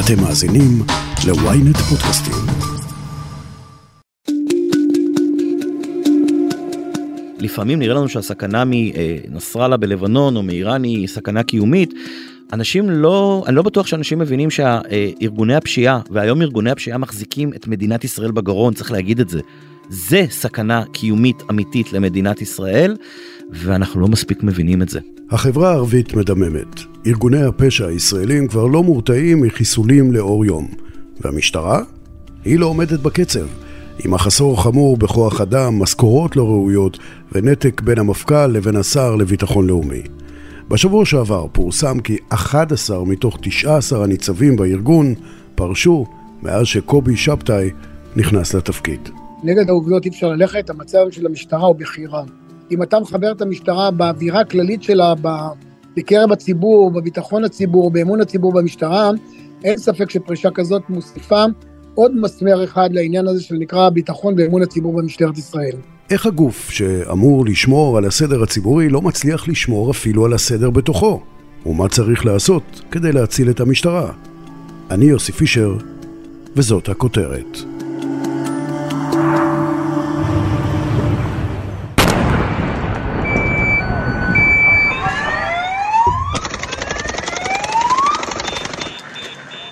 אתם מאזינים ל-ynet פודקאסטים. לפעמים נראה לנו שהסכנה מנסראללה בלבנון או מאיראן היא סכנה קיומית. אנשים לא, אני לא בטוח שאנשים מבינים שארגוני הפשיעה, והיום ארגוני הפשיעה מחזיקים את מדינת ישראל בגרון, צריך להגיד את זה. זה סכנה קיומית אמיתית למדינת ישראל, ואנחנו לא מספיק מבינים את זה. החברה הערבית מדממת. ארגוני הפשע הישראלים כבר לא מורתעים מחיסולים לאור יום. והמשטרה? היא לא עומדת בקצב. עם מחסור חמור בכוח אדם, משכורות לא ראויות ונתק בין המפכ"ל לבין השר לביטחון לאומי. בשבוע שעבר פורסם כי 11 מתוך 19 הניצבים בארגון פרשו מאז שקובי שבתאי נכנס לתפקיד. נגד העובדות אי אפשר ללכת, המצב של המשטרה הוא בכי רע. אם אתה מחבר את המשטרה באווירה הכללית שלה, בקרב הציבור, בביטחון הציבור, באמון הציבור במשטרה, אין ספק שפרישה כזאת מוסיפה עוד מסמר אחד לעניין הזה שנקרא ביטחון ואמון הציבור במשטרת ישראל. איך הגוף שאמור לשמור על הסדר הציבורי לא מצליח לשמור אפילו על הסדר בתוכו? ומה צריך לעשות כדי להציל את המשטרה? אני יוסי פישר, וזאת הכותרת.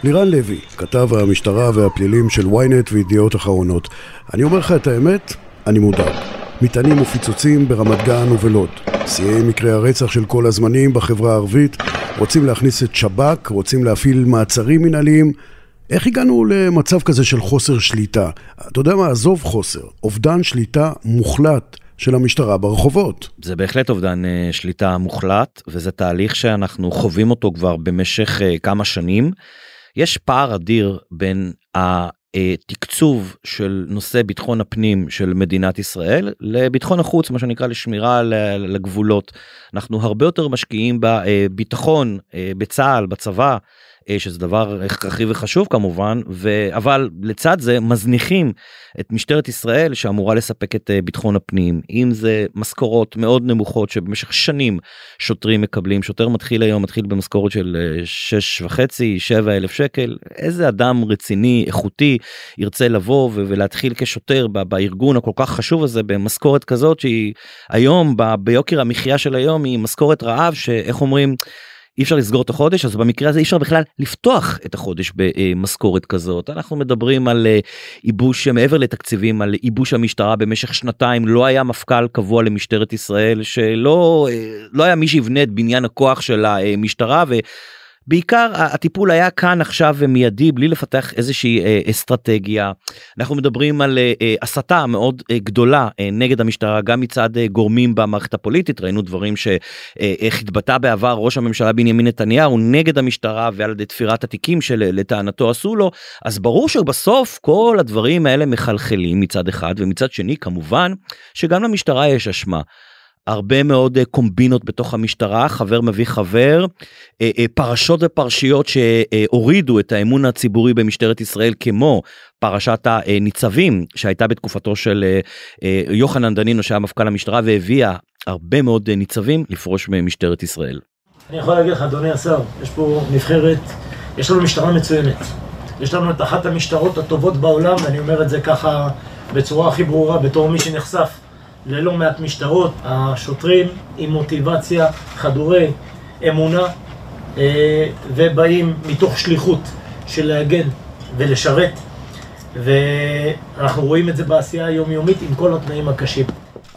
לירן לוי, כתב המשטרה והפלילים של ynet וידיעות אחרונות. אני אומר לך את האמת, אני מודאג. מטענים ופיצוצים ברמת גן ובלוד. שיאי מקרי הרצח של כל הזמנים בחברה הערבית. רוצים להכניס את שב"כ, רוצים להפעיל מעצרים מנהליים. איך הגענו למצב כזה של חוסר שליטה? אתה יודע מה, עזוב חוסר, אובדן שליטה מוחלט של המשטרה ברחובות. זה בהחלט אובדן uh, שליטה מוחלט, וזה תהליך שאנחנו חווים אותו כבר במשך uh, כמה שנים. יש פער אדיר בין התקצוב של נושא ביטחון הפנים של מדינת ישראל לביטחון החוץ מה שנקרא לשמירה לגבולות אנחנו הרבה יותר משקיעים בביטחון אה, בצה"ל בצבא שזה דבר הכרחי וחשוב כמובן ו... אבל לצד זה מזניחים את משטרת ישראל שאמורה לספק את אה, ביטחון הפנים אם זה משכורות מאוד נמוכות שבמשך שנים שוטרים מקבלים שוטר מתחיל היום מתחיל במשכורת של 6 אה, וחצי 7 אלף שקל איזה אדם רציני איכותי ירצה לבוא ולהתחיל כשוטר בארגון הכל כך חשוב הזה במשכורת כזאת שהיא היום ביוקר המחיה של היום היא משכורת רעב שאיך אומרים. אי אפשר לסגור את החודש אז במקרה הזה אי אפשר בכלל לפתוח את החודש במשכורת כזאת אנחנו מדברים על אה, ייבוש מעבר לתקציבים על ייבוש המשטרה במשך שנתיים לא היה מפכ"ל קבוע למשטרת ישראל שלא אה, לא היה מי שיבנה את בניין הכוח של המשטרה. ו... בעיקר הטיפול היה כאן עכשיו ומיידי בלי לפתח איזושהי אה, אסטרטגיה. אנחנו מדברים על אה, אה, הסתה מאוד גדולה נגד המשטרה גם מצד גורמים במערכת הפוליטית ראינו דברים שאיך התבטא בעבר ראש הממשלה בנימין נתניהו נגד המשטרה ועל ידי תפירת התיקים שלטענתו עשו לו אז ברור שבסוף כל הדברים האלה מחלחלים מצד אחד ומצד שני כמובן שגם למשטרה יש אשמה. הרבה מאוד אה, קומבינות בתוך המשטרה, חבר מביא חבר, אה, אה, פרשות ופרשיות שהורידו את האמון הציבורי במשטרת ישראל כמו פרשת הניצבים שהייתה בתקופתו של יוחנן דנינו שהיה מפכ"ל המשטרה והביאה הרבה מאוד ניצבים לפרוש ממשטרת ישראל. אני יכול להגיד לך אדוני השר, יש פה נבחרת, יש לנו משטרה מצוינת. יש לנו את אחת המשטרות הטובות בעולם, ואני אומר את זה ככה בצורה הכי ברורה בתור מי שנחשף ללא מעט משטרות, השוטרים עם מוטיבציה, חדורי אמונה, אה, ובאים מתוך שליחות של להגן ולשרת, ואנחנו רואים את זה בעשייה היומיומית עם כל התנאים הקשים.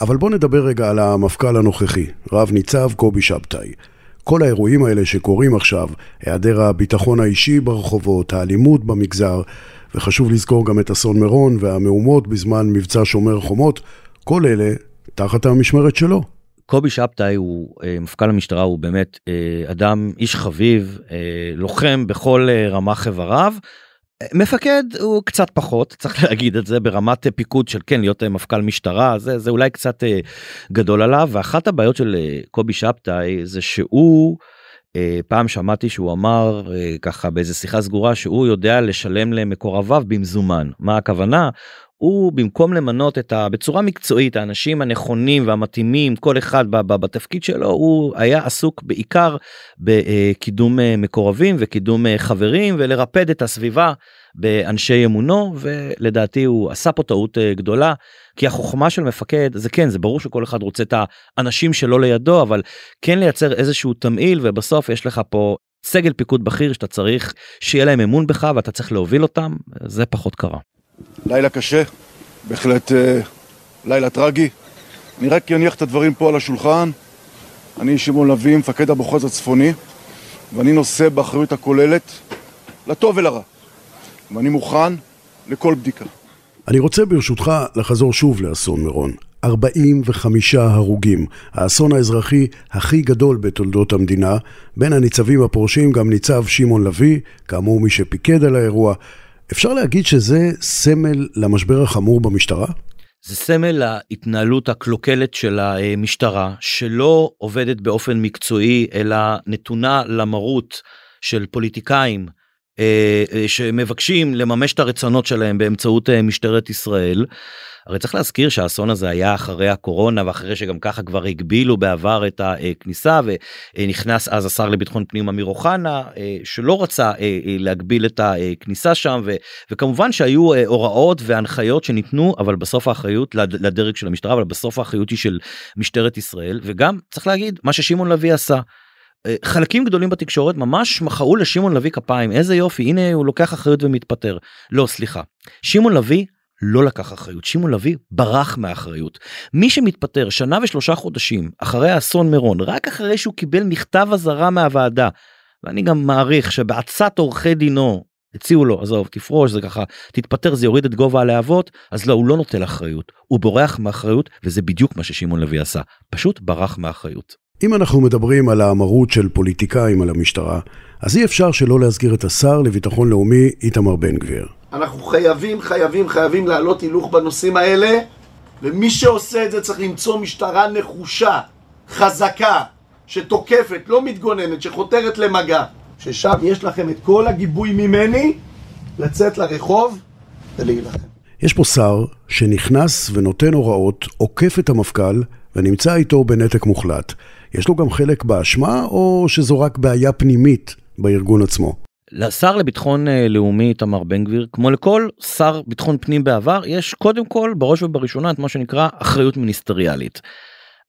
אבל בוא נדבר רגע על המפכ"ל הנוכחי, רב ניצב קובי שבתאי. כל האירועים האלה שקורים עכשיו, היעדר הביטחון האישי ברחובות, האלימות במגזר, וחשוב לזכור גם את אסון מירון והמהומות בזמן מבצע שומר חומות, כל אלה תחת המשמרת שלו. קובי שבתאי הוא אה, מפכ"ל המשטרה הוא באמת אה, אדם איש חביב אה, לוחם בכל רמ"ח איבריו. מפקד הוא קצת פחות צריך להגיד את זה ברמת פיקוד של כן להיות מפכ"ל משטרה זה זה אולי קצת גדול עליו ואחת הבעיות של קובי שבתאי זה שהוא פעם שמעתי שהוא אמר ככה באיזה שיחה סגורה שהוא יודע לשלם למקורביו במזומן מה הכוונה הוא במקום למנות את ה... בצורה מקצועית האנשים הנכונים והמתאימים כל אחד בתפקיד שלו הוא היה עסוק בעיקר בקידום אה, מקורבים וקידום אה, חברים ולרפד את הסביבה באנשי אמונו ולדעתי הוא עשה פה טעות אה, גדולה כי החוכמה של מפקד זה כן זה ברור שכל אחד רוצה את האנשים שלו לידו אבל כן לייצר איזשהו תמהיל ובסוף יש לך פה סגל פיקוד בכיר שאתה צריך שיהיה להם אמון בך ואתה צריך להוביל אותם זה פחות קרה. לילה קשה, בהחלט אה, לילה טרגי. אני רק אניח את הדברים פה על השולחן. אני שמעון לביא, מפקד המחוז הצפוני, ואני נושא באחריות הכוללת לטוב ולרע. ואני מוכן לכל בדיקה. אני רוצה ברשותך לחזור שוב לאסון מירון. 45 הרוגים, האסון האזרחי הכי גדול בתולדות המדינה. בין הניצבים הפורשים גם ניצב שמעון לביא, כאמור מי שפיקד על האירוע. אפשר להגיד שזה סמל למשבר החמור במשטרה? זה סמל להתנהלות הקלוקלת של המשטרה, שלא עובדת באופן מקצועי, אלא נתונה למרות של פוליטיקאים אה, אה, שמבקשים לממש את הרצונות שלהם באמצעות אה, משטרת ישראל. הרי צריך להזכיר שהאסון הזה היה אחרי הקורונה ואחרי שגם ככה כבר הגבילו בעבר את הכניסה ונכנס אז השר לביטחון פנים אמיר אוחנה שלא רצה להגביל את הכניסה שם ו, וכמובן שהיו הוראות והנחיות שניתנו אבל בסוף האחריות לדרג של המשטרה אבל בסוף האחריות היא של משטרת ישראל וגם צריך להגיד מה ששמעון לביא עשה. חלקים גדולים בתקשורת ממש מחאו לשמעון לביא כפיים. איזה יופי הנה הוא לוקח אחריות ומתפטר. לא סליחה. שמעון לביא לא לקח אחריות שמעון לביא ברח מהאחריות מי שמתפטר שנה ושלושה חודשים אחרי האסון מירון רק אחרי שהוא קיבל מכתב אזהרה מהוועדה ואני גם מעריך שבעצת עורכי דינו הציעו לו עזוב תפרוש זה ככה תתפטר זה יוריד את גובה הלהבות אז לא הוא לא נוטל אחריות הוא בורח מאחריות וזה בדיוק מה ששמעון לוי עשה פשוט ברח מאחריות. אם אנחנו מדברים על האמרות של פוליטיקאים על המשטרה, אז אי אפשר שלא להזכיר את השר לביטחון לאומי איתמר בן גביר. אנחנו חייבים, חייבים, חייבים להעלות הילוך בנושאים האלה, ומי שעושה את זה צריך למצוא משטרה נחושה, חזקה, שתוקפת, לא מתגוננת, שחותרת למגע. ששם יש לכם את כל הגיבוי ממני לצאת לרחוב ולהילחם. יש פה שר שנכנס ונותן הוראות, עוקף את המפכ"ל ונמצא איתו בנתק מוחלט. יש לו גם חלק באשמה, או שזו רק בעיה פנימית בארגון עצמו? לשר לביטחון אה, לאומי איתמר בן גביר כמו לכל שר ביטחון פנים בעבר יש קודם כל בראש ובראשונה את מה שנקרא אחריות מיניסטריאלית.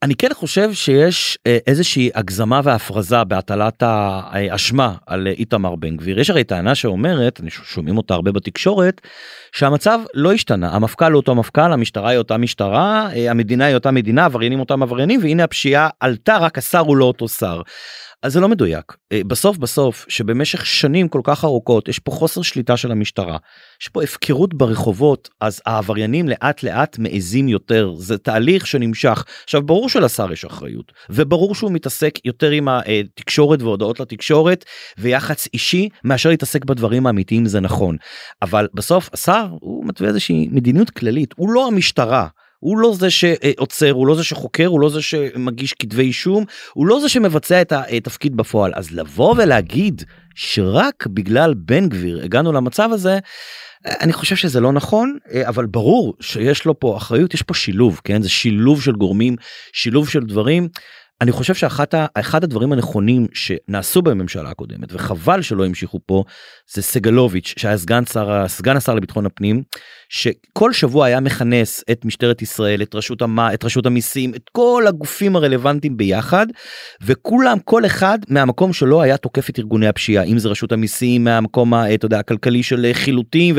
אני כן חושב שיש אה, איזושהי הגזמה והפרזה בהטלת האשמה על איתמר בן גביר. יש הרי טענה שאומרת, שומעים אותה הרבה בתקשורת, שהמצב לא השתנה. המפכ"ל הוא אותו מפכ"ל, המשטרה היא אותה משטרה, אה, המדינה היא אותה מדינה, עבריינים אותם עבריינים, והנה הפשיעה עלתה, רק השר הוא לא אותו שר. אז זה לא מדויק. אה, בסוף בסוף שבמשך שנים כל כך ארוכות יש פה חוסר שליטה של המשטרה. יש פה הפקרות ברחובות אז העבריינים לאט לאט מעזים יותר זה תהליך שנמשך. עכשיו ברור שלשר יש אחריות וברור שהוא מתעסק יותר עם התקשורת והודעות לתקשורת ויחס אישי מאשר להתעסק בדברים האמיתיים זה נכון. אבל בסוף השר הוא מתווה איזושהי מדיניות כללית הוא לא המשטרה. הוא לא זה שעוצר, הוא לא זה שחוקר, הוא לא זה שמגיש כתבי אישום, הוא לא זה שמבצע את התפקיד בפועל. אז לבוא ולהגיד שרק בגלל בן גביר הגענו למצב הזה, אני חושב שזה לא נכון, אבל ברור שיש לו פה אחריות, יש פה שילוב, כן? זה שילוב של גורמים, שילוב של דברים. אני חושב שאחד הדברים הנכונים שנעשו בממשלה הקודמת וחבל שלא המשיכו פה זה סגלוביץ' שהיה סגן שר סגן השר לביטחון הפנים שכל שבוע היה מכנס את משטרת ישראל את רשות המה את רשות המיסים את כל הגופים הרלוונטיים ביחד וכולם כל אחד מהמקום שלו היה תוקף את ארגוני הפשיעה אם זה רשות המיסים מהמקום אתה יודע הכלכלי של חילוטים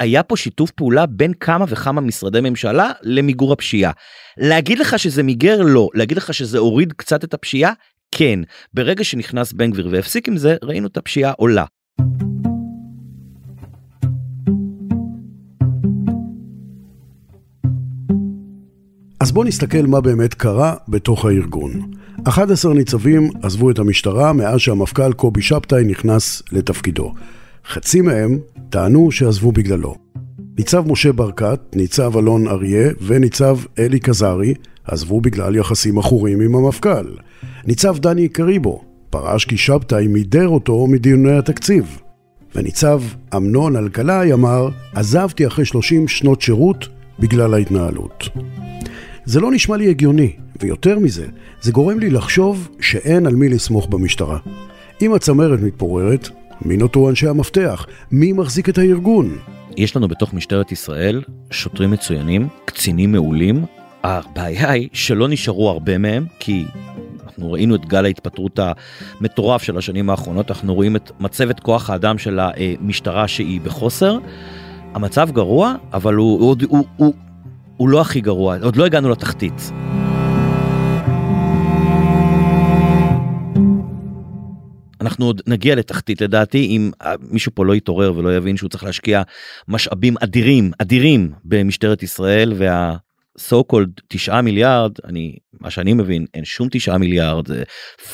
והיה פה שיתוף פעולה בין כמה וכמה משרדי ממשלה למיגור הפשיעה. להגיד לך שזה מיגר לא להגיד לך שזה הוריד קצת את הפשיעה כן ברגע שנכנס בן גביר והפסיק עם זה ראינו את הפשיעה עולה. אז בואו נסתכל מה באמת קרה בתוך הארגון. 11 ניצבים עזבו את המשטרה מאז שהמפכ"ל קובי שבתאי נכנס לתפקידו. חצי מהם טענו שעזבו בגללו. ניצב משה ברקת, ניצב אלון אריה וניצב אלי קזרי עזבו בגלל יחסים עכורים עם המפכ"ל. ניצב דני קריבו פרש כי שבתאי מידר אותו מדיוני התקציב. וניצב אמנון אלקלעי אמר, עזבתי אחרי 30 שנות שירות בגלל ההתנהלות. זה לא נשמע לי הגיוני, ויותר מזה, זה גורם לי לחשוב שאין על מי לסמוך במשטרה. אם הצמרת מתפוררת, מי נותרו אנשי המפתח? מי מחזיק את הארגון? יש לנו בתוך משטרת ישראל שוטרים מצוינים, קצינים מעולים. הבעיה היא שלא נשארו הרבה מהם, כי אנחנו ראינו את גל ההתפטרות המטורף של השנים האחרונות, אנחנו רואים את מצבת כוח האדם של המשטרה שהיא בחוסר. המצב גרוע, אבל הוא, הוא, הוא, הוא, הוא לא הכי גרוע, עוד לא הגענו לתחתית. אנחנו עוד נגיע לתחתית לדעתי אם מישהו פה לא יתעורר ולא יבין שהוא צריך להשקיע משאבים אדירים אדירים במשטרת ישראל וה... so called 9 מיליארד אני מה שאני מבין אין שום 9 מיליארד זה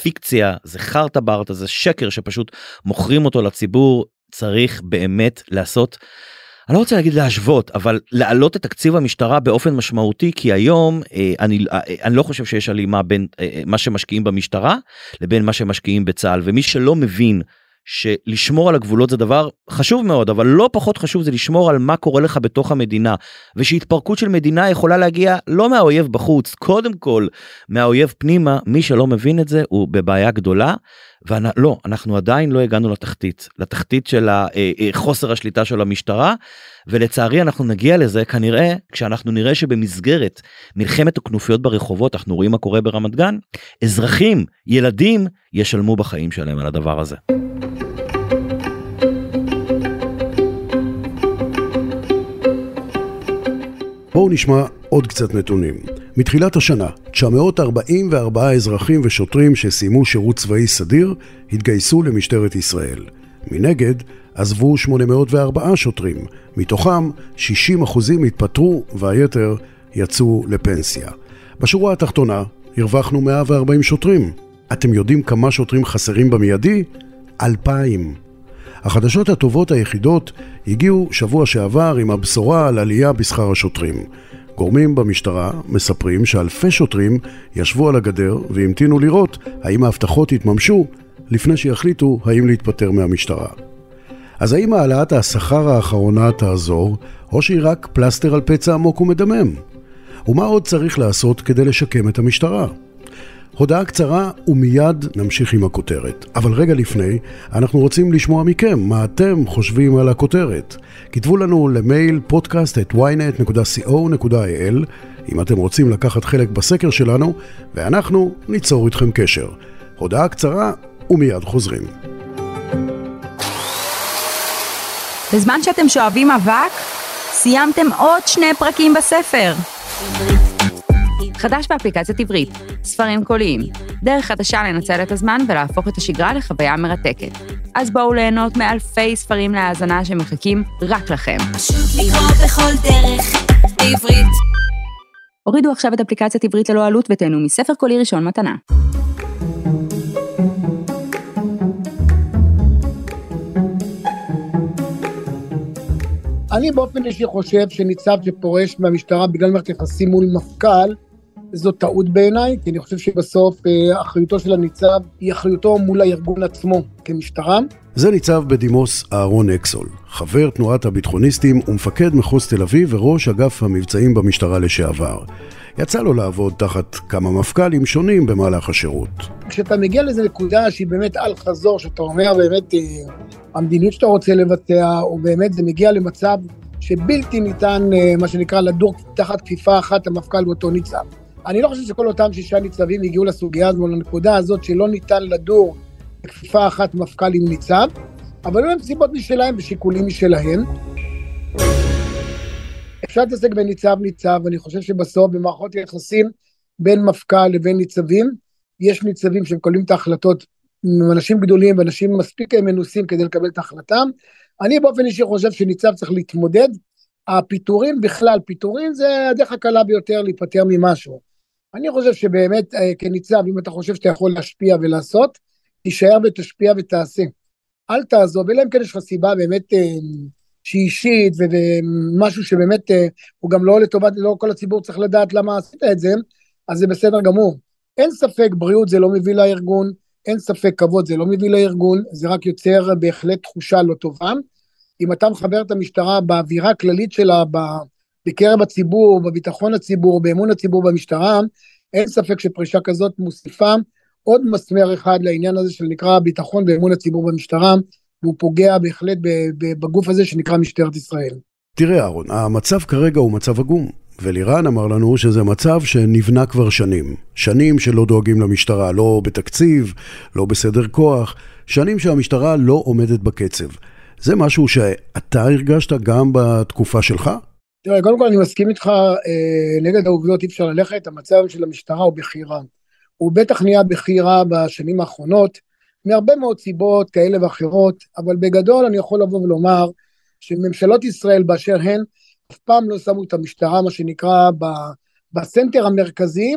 פיקציה זה חרטה ברטה זה שקר שפשוט מוכרים אותו לציבור צריך באמת לעשות אני לא רוצה להגיד להשוות אבל להעלות את תקציב המשטרה באופן משמעותי כי היום אה, אני אה, אני לא חושב שיש הלימה בין אה, מה שמשקיעים במשטרה לבין מה שמשקיעים בצה"ל. ומי שלא מבין שלשמור על הגבולות זה דבר חשוב מאוד אבל לא פחות חשוב זה לשמור על מה קורה לך בתוך המדינה. ושהתפרקות של מדינה יכולה להגיע לא מהאויב בחוץ קודם כל מהאויב פנימה מי שלא מבין את זה הוא בבעיה גדולה ולא אנחנו עדיין לא הגענו לתחתית לתחתית של אה, אה, חוסר השליטה של המשטרה ולצערי אנחנו נגיע לזה כנראה כשאנחנו נראה שבמסגרת מלחמת הכנופיות ברחובות אנחנו רואים מה קורה ברמת גן אזרחים ילדים ישלמו בחיים שלהם על הדבר הזה. בואו נשמע עוד קצת נתונים. מתחילת השנה, 944 אזרחים ושוטרים שסיימו שירות צבאי סדיר התגייסו למשטרת ישראל. מנגד, עזבו 804 שוטרים, מתוכם 60 אחוזים התפטרו והיתר יצאו לפנסיה. בשורה התחתונה, הרווחנו 140 שוטרים. אתם יודעים כמה שוטרים חסרים במיידי? 2,000. החדשות הטובות היחידות הגיעו שבוע שעבר עם הבשורה על עלייה בשכר השוטרים. גורמים במשטרה מספרים שאלפי שוטרים ישבו על הגדר והמתינו לראות האם ההבטחות יתממשו לפני שיחליטו האם להתפטר מהמשטרה. אז האם העלאת השכר האחרונה תעזור, או שהיא רק פלסטר על פצע עמוק ומדמם? ומה עוד צריך לעשות כדי לשקם את המשטרה? הודעה קצרה ומיד נמשיך עם הכותרת. אבל רגע לפני, אנחנו רוצים לשמוע מכם מה אתם חושבים על הכותרת. כתבו לנו למייל פודקאסט את ynet.co.il אם אתם רוצים לקחת חלק בסקר שלנו, ואנחנו ניצור איתכם קשר. הודעה קצרה ומיד חוזרים. בזמן שאתם שואבים אבק, סיימתם עוד שני פרקים בספר. חדש באפליקציית עברית, ספרים קוליים, דרך חדשה לנצל את הזמן ולהפוך את השגרה לחוויה מרתקת. אז בואו ליהנות מאלפי ספרים להאזנה שמחכים רק לכם. הורידו עכשיו את אפליקציית עברית ללא עלות ותהנו מספר קולי ראשון מתנה. אני באופן אישי חושב שניצב שפורש מהמשטרה בגלל מערכת יחסים מול מפכ"ל, זו טעות בעיניי, כי אני חושב שבסוף אה, אחריותו של הניצב היא אחריותו מול הארגון עצמו כמשטרה. זה ניצב בדימוס אהרון אקסול, חבר תנועת הביטחוניסטים ומפקד מחוז תל אביב וראש אגף המבצעים במשטרה לשעבר. יצא לו לעבוד תחת כמה מפכ"לים שונים במהלך השירות. כשאתה מגיע לאיזו נקודה שהיא באמת על חזור, שאתה אומר באמת אה, המדיניות שאתה רוצה לבצע, או באמת זה מגיע למצב שבלתי ניתן, אה, מה שנקרא, לדור תחת כפיפה אחת המפכ"ל באותו ניצב. אני לא חושב שכל אותם שישה ניצבים הגיעו לסוגיה הזו, לנקודה הזאת שלא ניתן לדור בכפיפה אחת מפכ"ל עם ניצב, אבל היו להם סיבות משלהם ושיקולים משלהם. אפשר להתעסק בניצב ניצב, ואני חושב שבסוף במערכות יחסים בין מפכ"ל לבין ניצבים, יש ניצבים שמקבלים את ההחלטות עם אנשים גדולים ואנשים מספיק מנוסים כדי לקבל את ההחלטה. אני באופן אישי חושב שניצב צריך להתמודד. הפיטורים בכלל, פיטורים זה הדרך הקלה ביותר להיפטר ממשהו. אני חושב שבאמת אה, כניצב, אם אתה חושב שאתה יכול להשפיע ולעשות, תישאר ותשפיע ותעשה. אל תעזוב, אלא אם כן יש לך סיבה באמת אה, שהיא אישית ומשהו שבאמת אה, הוא גם לא לטובת, לא כל הציבור צריך לדעת למה עשית את זה, אז זה בסדר גמור. אין ספק, בריאות זה לא מביא לארגון, אין ספק כבוד זה לא מביא לארגון, זה רק יוצר בהחלט תחושה לא טובה. אם אתה מחבר את המשטרה באווירה הכללית שלה, בקרב הציבור, בביטחון הציבור, באמון הציבור במשטרה, אין ספק שפרישה כזאת מוסיפה עוד מסמר אחד לעניין הזה שנקרא ביטחון ואמון הציבור במשטרה, והוא פוגע בהחלט בגוף הזה שנקרא משטרת ישראל. תראה אהרון, המצב כרגע הוא מצב עגום. ולירן אמר לנו שזה מצב שנבנה כבר שנים. שנים שלא דואגים למשטרה, לא בתקציב, לא בסדר כוח, שנים שהמשטרה לא עומדת בקצב. זה משהו שאתה הרגשת גם בתקופה שלך? תראה, קודם כל אני מסכים איתך, אה, נגד העובדות אי אפשר ללכת, המצב של המשטרה הוא בכי רע. הוא בטח נהיה בכי רע בשנים האחרונות, מהרבה מאוד סיבות כאלה ואחרות, אבל בגדול אני יכול לבוא ולומר שממשלות ישראל באשר הן, אף פעם לא שמו את המשטרה, מה שנקרא, בסנטר המרכזי,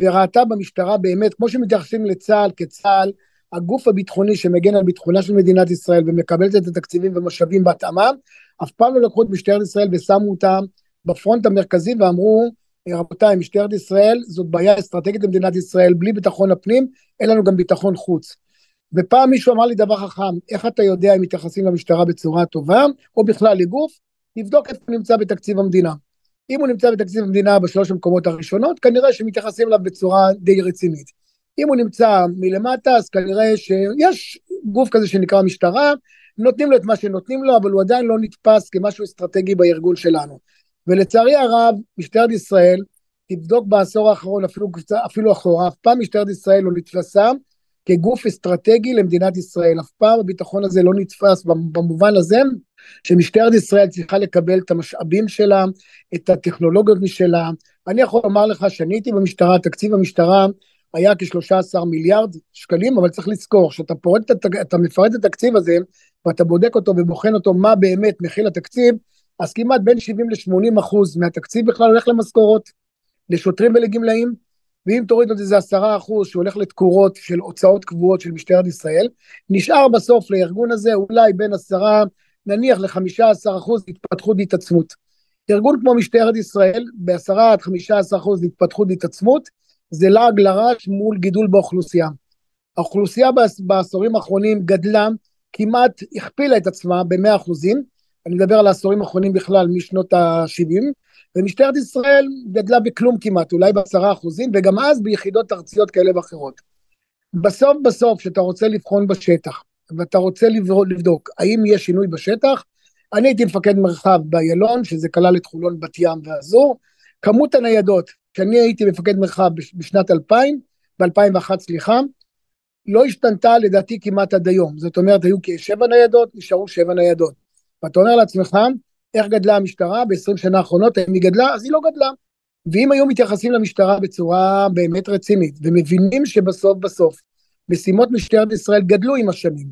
וראתה במשטרה באמת, כמו שמתייחסים לצה"ל כצה"ל, הגוף הביטחוני שמגן על ביטחונה של מדינת ישראל ומקבלת את התקציבים ומשאבים בהתאמה, אף פעם לא לקחו את משטרת ישראל ושמו אותם בפרונט המרכזי ואמרו, רבותיי, משטרת ישראל זאת בעיה אסטרטגית למדינת ישראל, בלי ביטחון הפנים, אין לנו גם ביטחון חוץ. ופעם מישהו אמר לי דבר חכם, איך אתה יודע אם מתייחסים למשטרה בצורה טובה, או בכלל לגוף, תבדוק איפה הוא נמצא בתקציב המדינה. אם הוא נמצא בתקציב המדינה בשלוש המקומות הראשונות, כנראה שמתייחסים אליו בצורה די רצינית. אם הוא נמצא מלמטה, אז כנראה שיש גוף כזה שנקרא משטרה, נותנים לו את מה שנותנים לו, אבל הוא עדיין לא נתפס כמשהו אסטרטגי בארגון שלנו. ולצערי הרב, משטרת ישראל, תבדוק בעשור האחרון, אפילו, אפילו אחורה, אף פעם משטרת ישראל לא נתפסה כגוף אסטרטגי למדינת ישראל. אף פעם הביטחון הזה לא נתפס במובן הזה שמשטרת ישראל צריכה לקבל את המשאבים שלה, את הטכנולוגיות משלה. אני יכול לומר לך שאני הייתי במשטרה, תקציב המשטרה היה כ-13 מיליארד שקלים, אבל צריך לזכור, שאתה פורט, אתה מפרט את התקציב הזה, ואתה בודק אותו ובוחן אותו מה באמת מכיל התקציב, אז כמעט בין 70 ל-80 אחוז מהתקציב בכלל הולך למשכורות, לשוטרים ולגמלאים, ואם תוריד עוד איזה עשרה אחוז שהולך לתקורות של הוצאות קבועות של משטרת ישראל, נשאר בסוף לארגון הזה אולי בין עשרה, נניח לחמישה עשר אחוז התפתחות והתעצמות. ארגון כמו משטרת ישראל, בעשרה עד חמישה עשר אחוז התפתחות והתעצמות, זה לעג לרש מול גידול באוכלוסייה. האוכלוסייה בעשורים האחרונים גדלה, כמעט הכפילה את עצמה במאה אחוזים, אני מדבר על העשורים האחרונים בכלל משנות ה-70, ומשטרת ישראל גדלה בכלום כמעט, אולי בעשרה אחוזים, וגם אז ביחידות ארציות כאלה ואחרות. בסוף בסוף, כשאתה רוצה לבחון בשטח, ואתה רוצה לבדוק האם יש שינוי בשטח, אני הייתי מפקד מרחב באיילון, שזה כלל את חולון, בת ים ואזור, כמות הניידות, כשאני הייתי מפקד מרחב בשנת 2000, ב-2001 סליחה, לא השתנתה לדעתי כמעט עד היום, זאת אומרת היו כשבע ניידות, נשארו שבע ניידות. ואתה אומר לעצמך, איך גדלה המשטרה ב-20 שנה האחרונות, האם היא גדלה? אז היא לא גדלה. ואם היו מתייחסים למשטרה בצורה באמת רצינית, ומבינים שבסוף בסוף משימות משטרת ישראל גדלו עם השנים,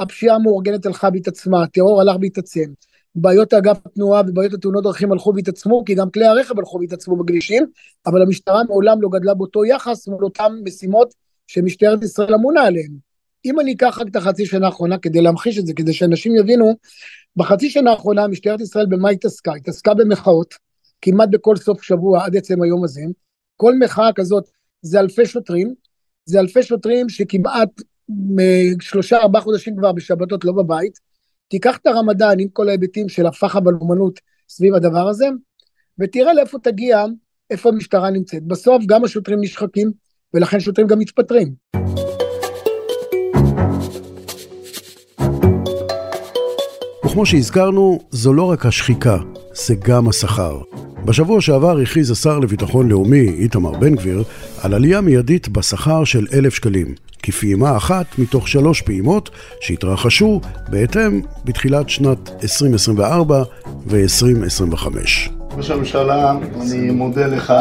הפשיעה המאורגנת הלכה והתעצמה, הטרור הלך והתעצם, בעיות אגף התנועה ובעיות התאונות דרכים הלכו והתעצמו, כי גם כלי הרכב הלכו והתעצמו בכבישים, אבל המשטרה מעולם לא גדלה באותו יחס מול אותן משימות שמשטרת ישראל אמונה עליהן. אם אני אקח רק את החצי שנה האחרונה כדי להמחיש את זה, כדי שאנשים יבינו, בחצי שנה האחרונה משטרת ישראל במה התעסקה? התעסקה במחאות, כמעט בכל סוף שבוע עד עצם היום הזה. כל מחאה כזאת זה אלפי שוטרים, זה אלפי שוטרים שכמעט שלושה ארבעה חודשים כבר בשבתות לא בבית. תיקח את הרמדאן עם כל ההיבטים של הפח"ע בלאומנות סביב הדבר הזה, ותראה לאיפה תגיע, איפה המשטרה נמצאת. בסוף גם השוטרים נשחקים, ולכן שוטרים גם מתפטרים. וכמו שהזכרנו, זו לא רק השחיקה, זה גם השכר. בשבוע שעבר הכריז השר לביטחון לאומי, איתמר בן גביר, על עלייה מיידית בשכר של אלף שקלים, כפעימה אחת מתוך שלוש פעימות שהתרחשו בהתאם בתחילת שנת 2024 ו-2025. ראש הממשלה, אני מודה לך.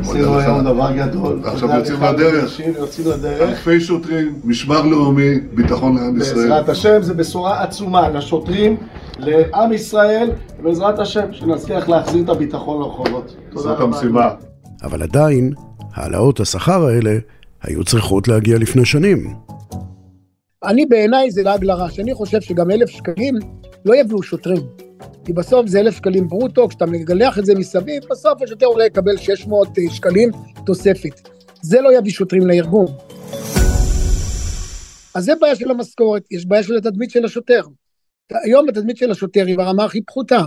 עשינו היום דבר גדול. עכשיו יוצאים לדרך. יוצאים לדרך. אלפי שוטרים, משמר לאומי, ביטחון לעם ישראל. בעזרת השם, זו בשורה עצומה לשוטרים, לעם ישראל, בעזרת השם, שנצליח להחזיר את הביטחון לרחובות. זאת המשימה. אבל עדיין, העלאות השכר האלה היו צריכות להגיע לפני שנים. אני בעיניי זה לעג לרש, אני חושב שגם אלף שקלים לא יביאו שוטרים. כי בסוף זה אלף שקלים ברוטו, כשאתה מגלח את זה מסביב, בסוף השוטר אולי יקבל 600 שקלים תוספת. זה לא יביא שוטרים לארגון. אז זה בעיה של המשכורת, יש בעיה של התדמית של השוטר. היום התדמית של השוטר היא ברמה הכי פחותה.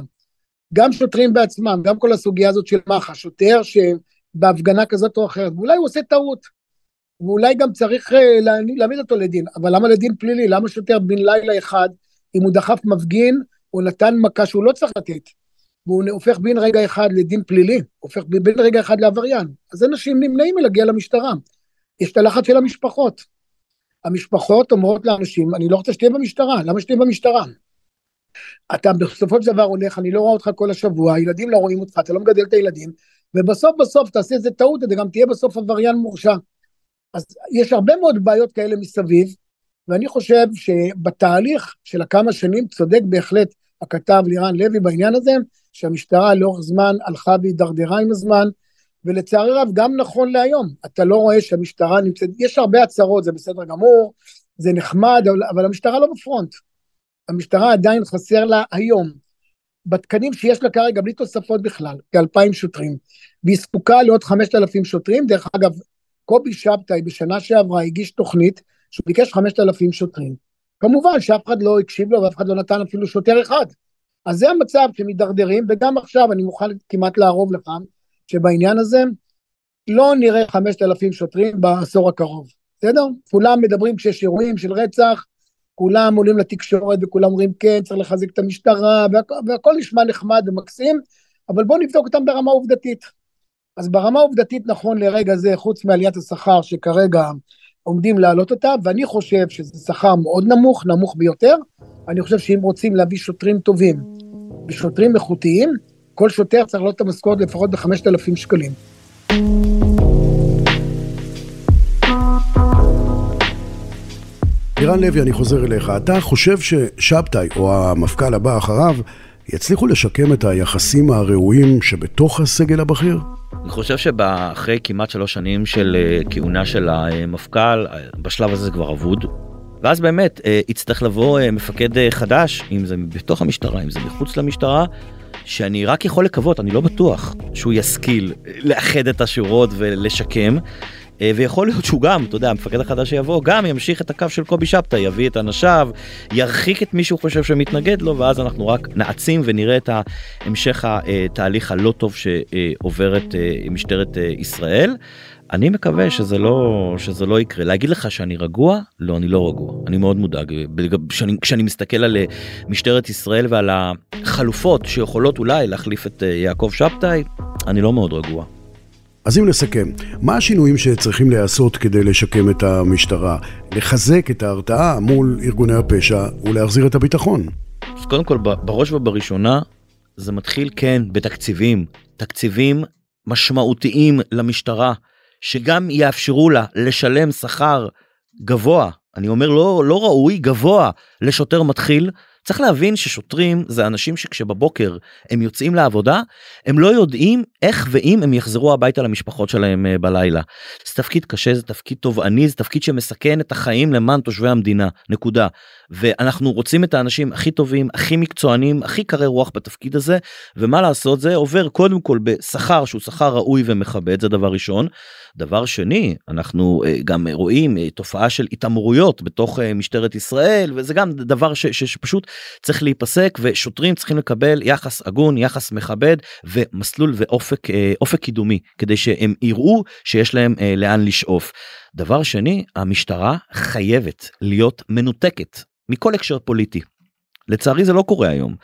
גם שוטרים בעצמם, גם כל הסוגיה הזאת של מח"ש, שוטר שבהפגנה כזאת או אחרת, ואולי הוא עושה טעות, ואולי גם צריך אה, להעמיד אותו לדין, אבל למה לדין פלילי? למה שוטר בן לילה אחד, אם הוא דחף מפגין, הוא נתן מכה שהוא לא צריך לתת, והוא הופך בן רגע אחד לדין פלילי, הופך בן רגע אחד לעבריין, אז אנשים נמנעים מלהגיע למשטרה. יש את הלחץ של המשפחות. המשפחות אומרות לאנשים, אני לא רוצה שתהיה במשטרה, למה שתהיה במשטרה? אתה בסופו של דבר הולך, אני לא רואה אותך כל השבוע, הילדים לא רואים אותך, אתה לא מגדל את הילדים, ובסוף בסוף תעשה איזה טעות, אתה גם תהיה בסוף עבריין מורשע. אז יש הרבה מאוד בעיות כאלה מסביב, ואני חושב שבתהליך של הכמה שנים צודק בהחלט הכתב לירן לוי בעניין הזה, שהמשטרה לאורך זמן הלכה והידרדרה עם הזמן, ולצערי רב גם נכון להיום, אתה לא רואה שהמשטרה נמצאת, יש הרבה הצהרות, זה בסדר גמור, זה נחמד, אבל, המשטרה לא בפרונט. המשטרה עדיין חסר לה היום, בתקנים שיש לה כרגע, בלי תוספות בכלל, כאלפיים שוטרים, והיא זקוקה לעוד חמשת אלפים שוטרים, דרך אגב, קובי שבתאי בשנה שעברה הגיש תוכנית שהוא ביקש חמשת אלפים שוטרים. כמובן שאף אחד לא הקשיב לו ואף אחד לא נתן אפילו שוטר אחד. אז זה המצב שמתדרדרים, וגם עכשיו אני מוכן כמעט לערוב לך, שבעניין הזה לא נראה חמשת אלפים שוטרים בעשור הקרוב, בסדר? כולם מדברים כשיש אירועים של רצח, כולם עולים לתקשורת וכולם אומרים כן, צריך לחזק את המשטרה, והכל, והכל נשמע נחמד ומקסים, אבל בואו נבדוק אותם ברמה עובדתית. אז ברמה עובדתית נכון לרגע זה, חוץ מעליית השכר שכרגע עומדים להעלות אותה, ואני חושב שזה שכר מאוד נמוך, נמוך ביותר, אני חושב שאם רוצים להביא שוטרים טובים ושוטרים איכותיים, כל שוטר צריך לעלות את המשכורת לפחות ב-5,000 שקלים. לירן לוי, אני חוזר אליך. אתה חושב ששבתאי, או המפכ"ל הבא אחריו, יצליחו לשקם את היחסים הראויים שבתוך הסגל הבכיר? אני חושב שאחרי כמעט שלוש שנים של אה, כהונה של המפכ"ל, אה, בשלב הזה זה כבר אבוד. ואז באמת אה, יצטרך לבוא מפקד חדש, אם זה בתוך המשטרה, אם זה מחוץ למשטרה, שאני רק יכול לקוות, אני לא בטוח שהוא ישכיל לאחד את השורות ולשקם. אה, ויכול להיות שהוא גם, אתה יודע, המפקד החדש שיבוא, גם ימשיך את הקו של קובי שבתאי, יביא את אנשיו, ירחיק את מי שהוא חושב שמתנגד לו, ואז אנחנו רק נעצים ונראה את המשך התהליך הלא טוב שעוברת אה, משטרת אה, ישראל. אני מקווה שזה לא שזה לא יקרה להגיד לך שאני רגוע לא אני לא רגוע אני מאוד מודאג כשאני, כשאני מסתכל על משטרת ישראל ועל החלופות שיכולות אולי להחליף את יעקב שבתאי אני לא מאוד רגוע. אז אם נסכם, מה השינויים שצריכים להיעשות כדי לשקם את המשטרה, לחזק את ההרתעה מול ארגוני הפשע ולהחזיר את הביטחון? אז קודם כל, בראש ובראשונה, זה מתחיל כן בתקציבים, תקציבים משמעותיים למשטרה, שגם יאפשרו לה לשלם שכר גבוה, אני אומר לא, לא ראוי, גבוה, לשוטר מתחיל, צריך להבין ששוטרים זה אנשים שכשבבוקר הם יוצאים לעבודה הם לא יודעים איך ואם הם יחזרו הביתה למשפחות שלהם אה, בלילה. זה תפקיד קשה זה תפקיד תובעני זה תפקיד שמסכן את החיים למען תושבי המדינה נקודה. ואנחנו רוצים את האנשים הכי טובים הכי מקצוענים הכי קרי רוח בתפקיד הזה ומה לעשות זה עובר קודם כל בשכר שהוא שכר ראוי ומכבד זה דבר ראשון. דבר שני אנחנו אה, גם רואים אה, תופעה של התעמרויות בתוך משטרת ישראל וזה גם דבר ש, ש, שפשוט צריך להיפסק ושוטרים צריכים לקבל יחס הגון יחס מכבד ומסלול ואופק אה, אופק קידומי כדי שהם יראו שיש להם אה, לאן לשאוף. דבר שני המשטרה חייבת להיות מנותקת מכל הקשר פוליטי. לצערי זה לא קורה היום.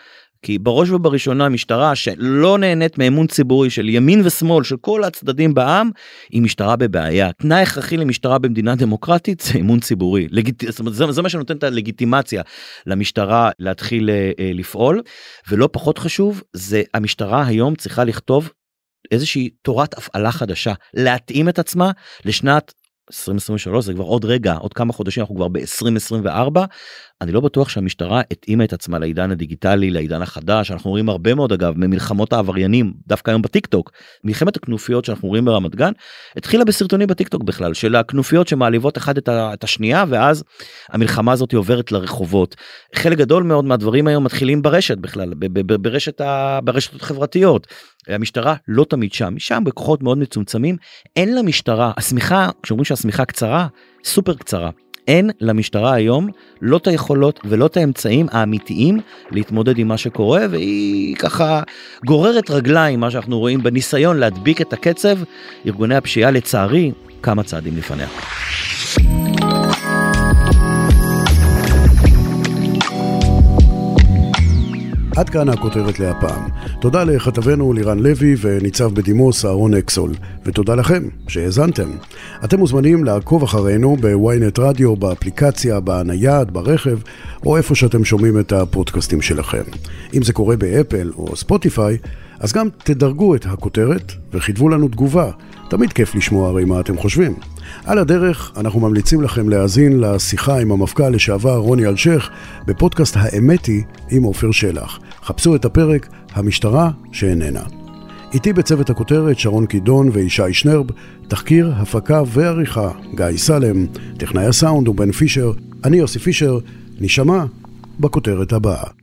כי בראש ובראשונה משטרה שלא נהנית מאמון ציבורי של ימין ושמאל של כל הצדדים בעם היא משטרה בבעיה. תנאי הכרחי למשטרה במדינה דמוקרטית זה אמון ציבורי. לגיט... זאת אומרת, זה, זה מה שנותן את הלגיטימציה למשטרה להתחיל אה, אה, לפעול ולא פחות חשוב זה המשטרה היום צריכה לכתוב איזושהי תורת הפעלה חדשה להתאים את עצמה לשנת 2023 זה כבר עוד רגע עוד כמה חודשים אנחנו כבר ב-2024. אני לא בטוח שהמשטרה התאימה את עצמה לעידן הדיגיטלי לעידן החדש. אנחנו רואים הרבה מאוד אגב ממלחמות העבריינים דווקא היום בטיק טוק מלחמת הכנופיות שאנחנו רואים ברמת גן התחילה בסרטונים בטיק טוק בכלל של הכנופיות שמעליבות אחד את, את השנייה ואז המלחמה הזאת עוברת לרחובות. חלק גדול מאוד מהדברים היום מתחילים ברשת בכלל ברשת ה, ברשתות החברתיות המשטרה לא תמיד שם משם בכוחות מאוד מצומצמים. אין למשטרה השמיכה כשאומרים שהשמיכה קצרה סופר קצרה אין למשטרה היום לא את היכולות ולא את האמצעים האמיתיים להתמודד עם מה שקורה והיא ככה גוררת רגליים מה שאנחנו רואים בניסיון להדביק את הקצב ארגוני הפשיעה לצערי כמה צעדים לפניה. עד כאן הכותרת להפעם. תודה לכתבנו לירן לוי וניצב בדימוס אהרון אקסול, ותודה לכם שהאזנתם. אתם מוזמנים לעקוב אחרינו בוויינט רדיו, באפליקציה, בנייד, ברכב, או איפה שאתם שומעים את הפודקאסטים שלכם. אם זה קורה באפל או ספוטיפיי, אז גם תדרגו את הכותרת וכתבו לנו תגובה. תמיד כיף לשמוע הרי מה אתם חושבים. על הדרך, אנחנו ממליצים לכם להאזין לשיחה עם המפכ"ל לשעבר רוני אלשיך בפודקאסט האמת היא עם עופר שלח. חפשו את הפרק המשטרה שאיננה. איתי בצוות הכותרת שרון קידון וישי שנרב, תחקיר, הפקה ועריכה גיא סלם, טכנאי הסאונד ובן פישר, אני יוסי פישר, נשמע בכותרת הבאה.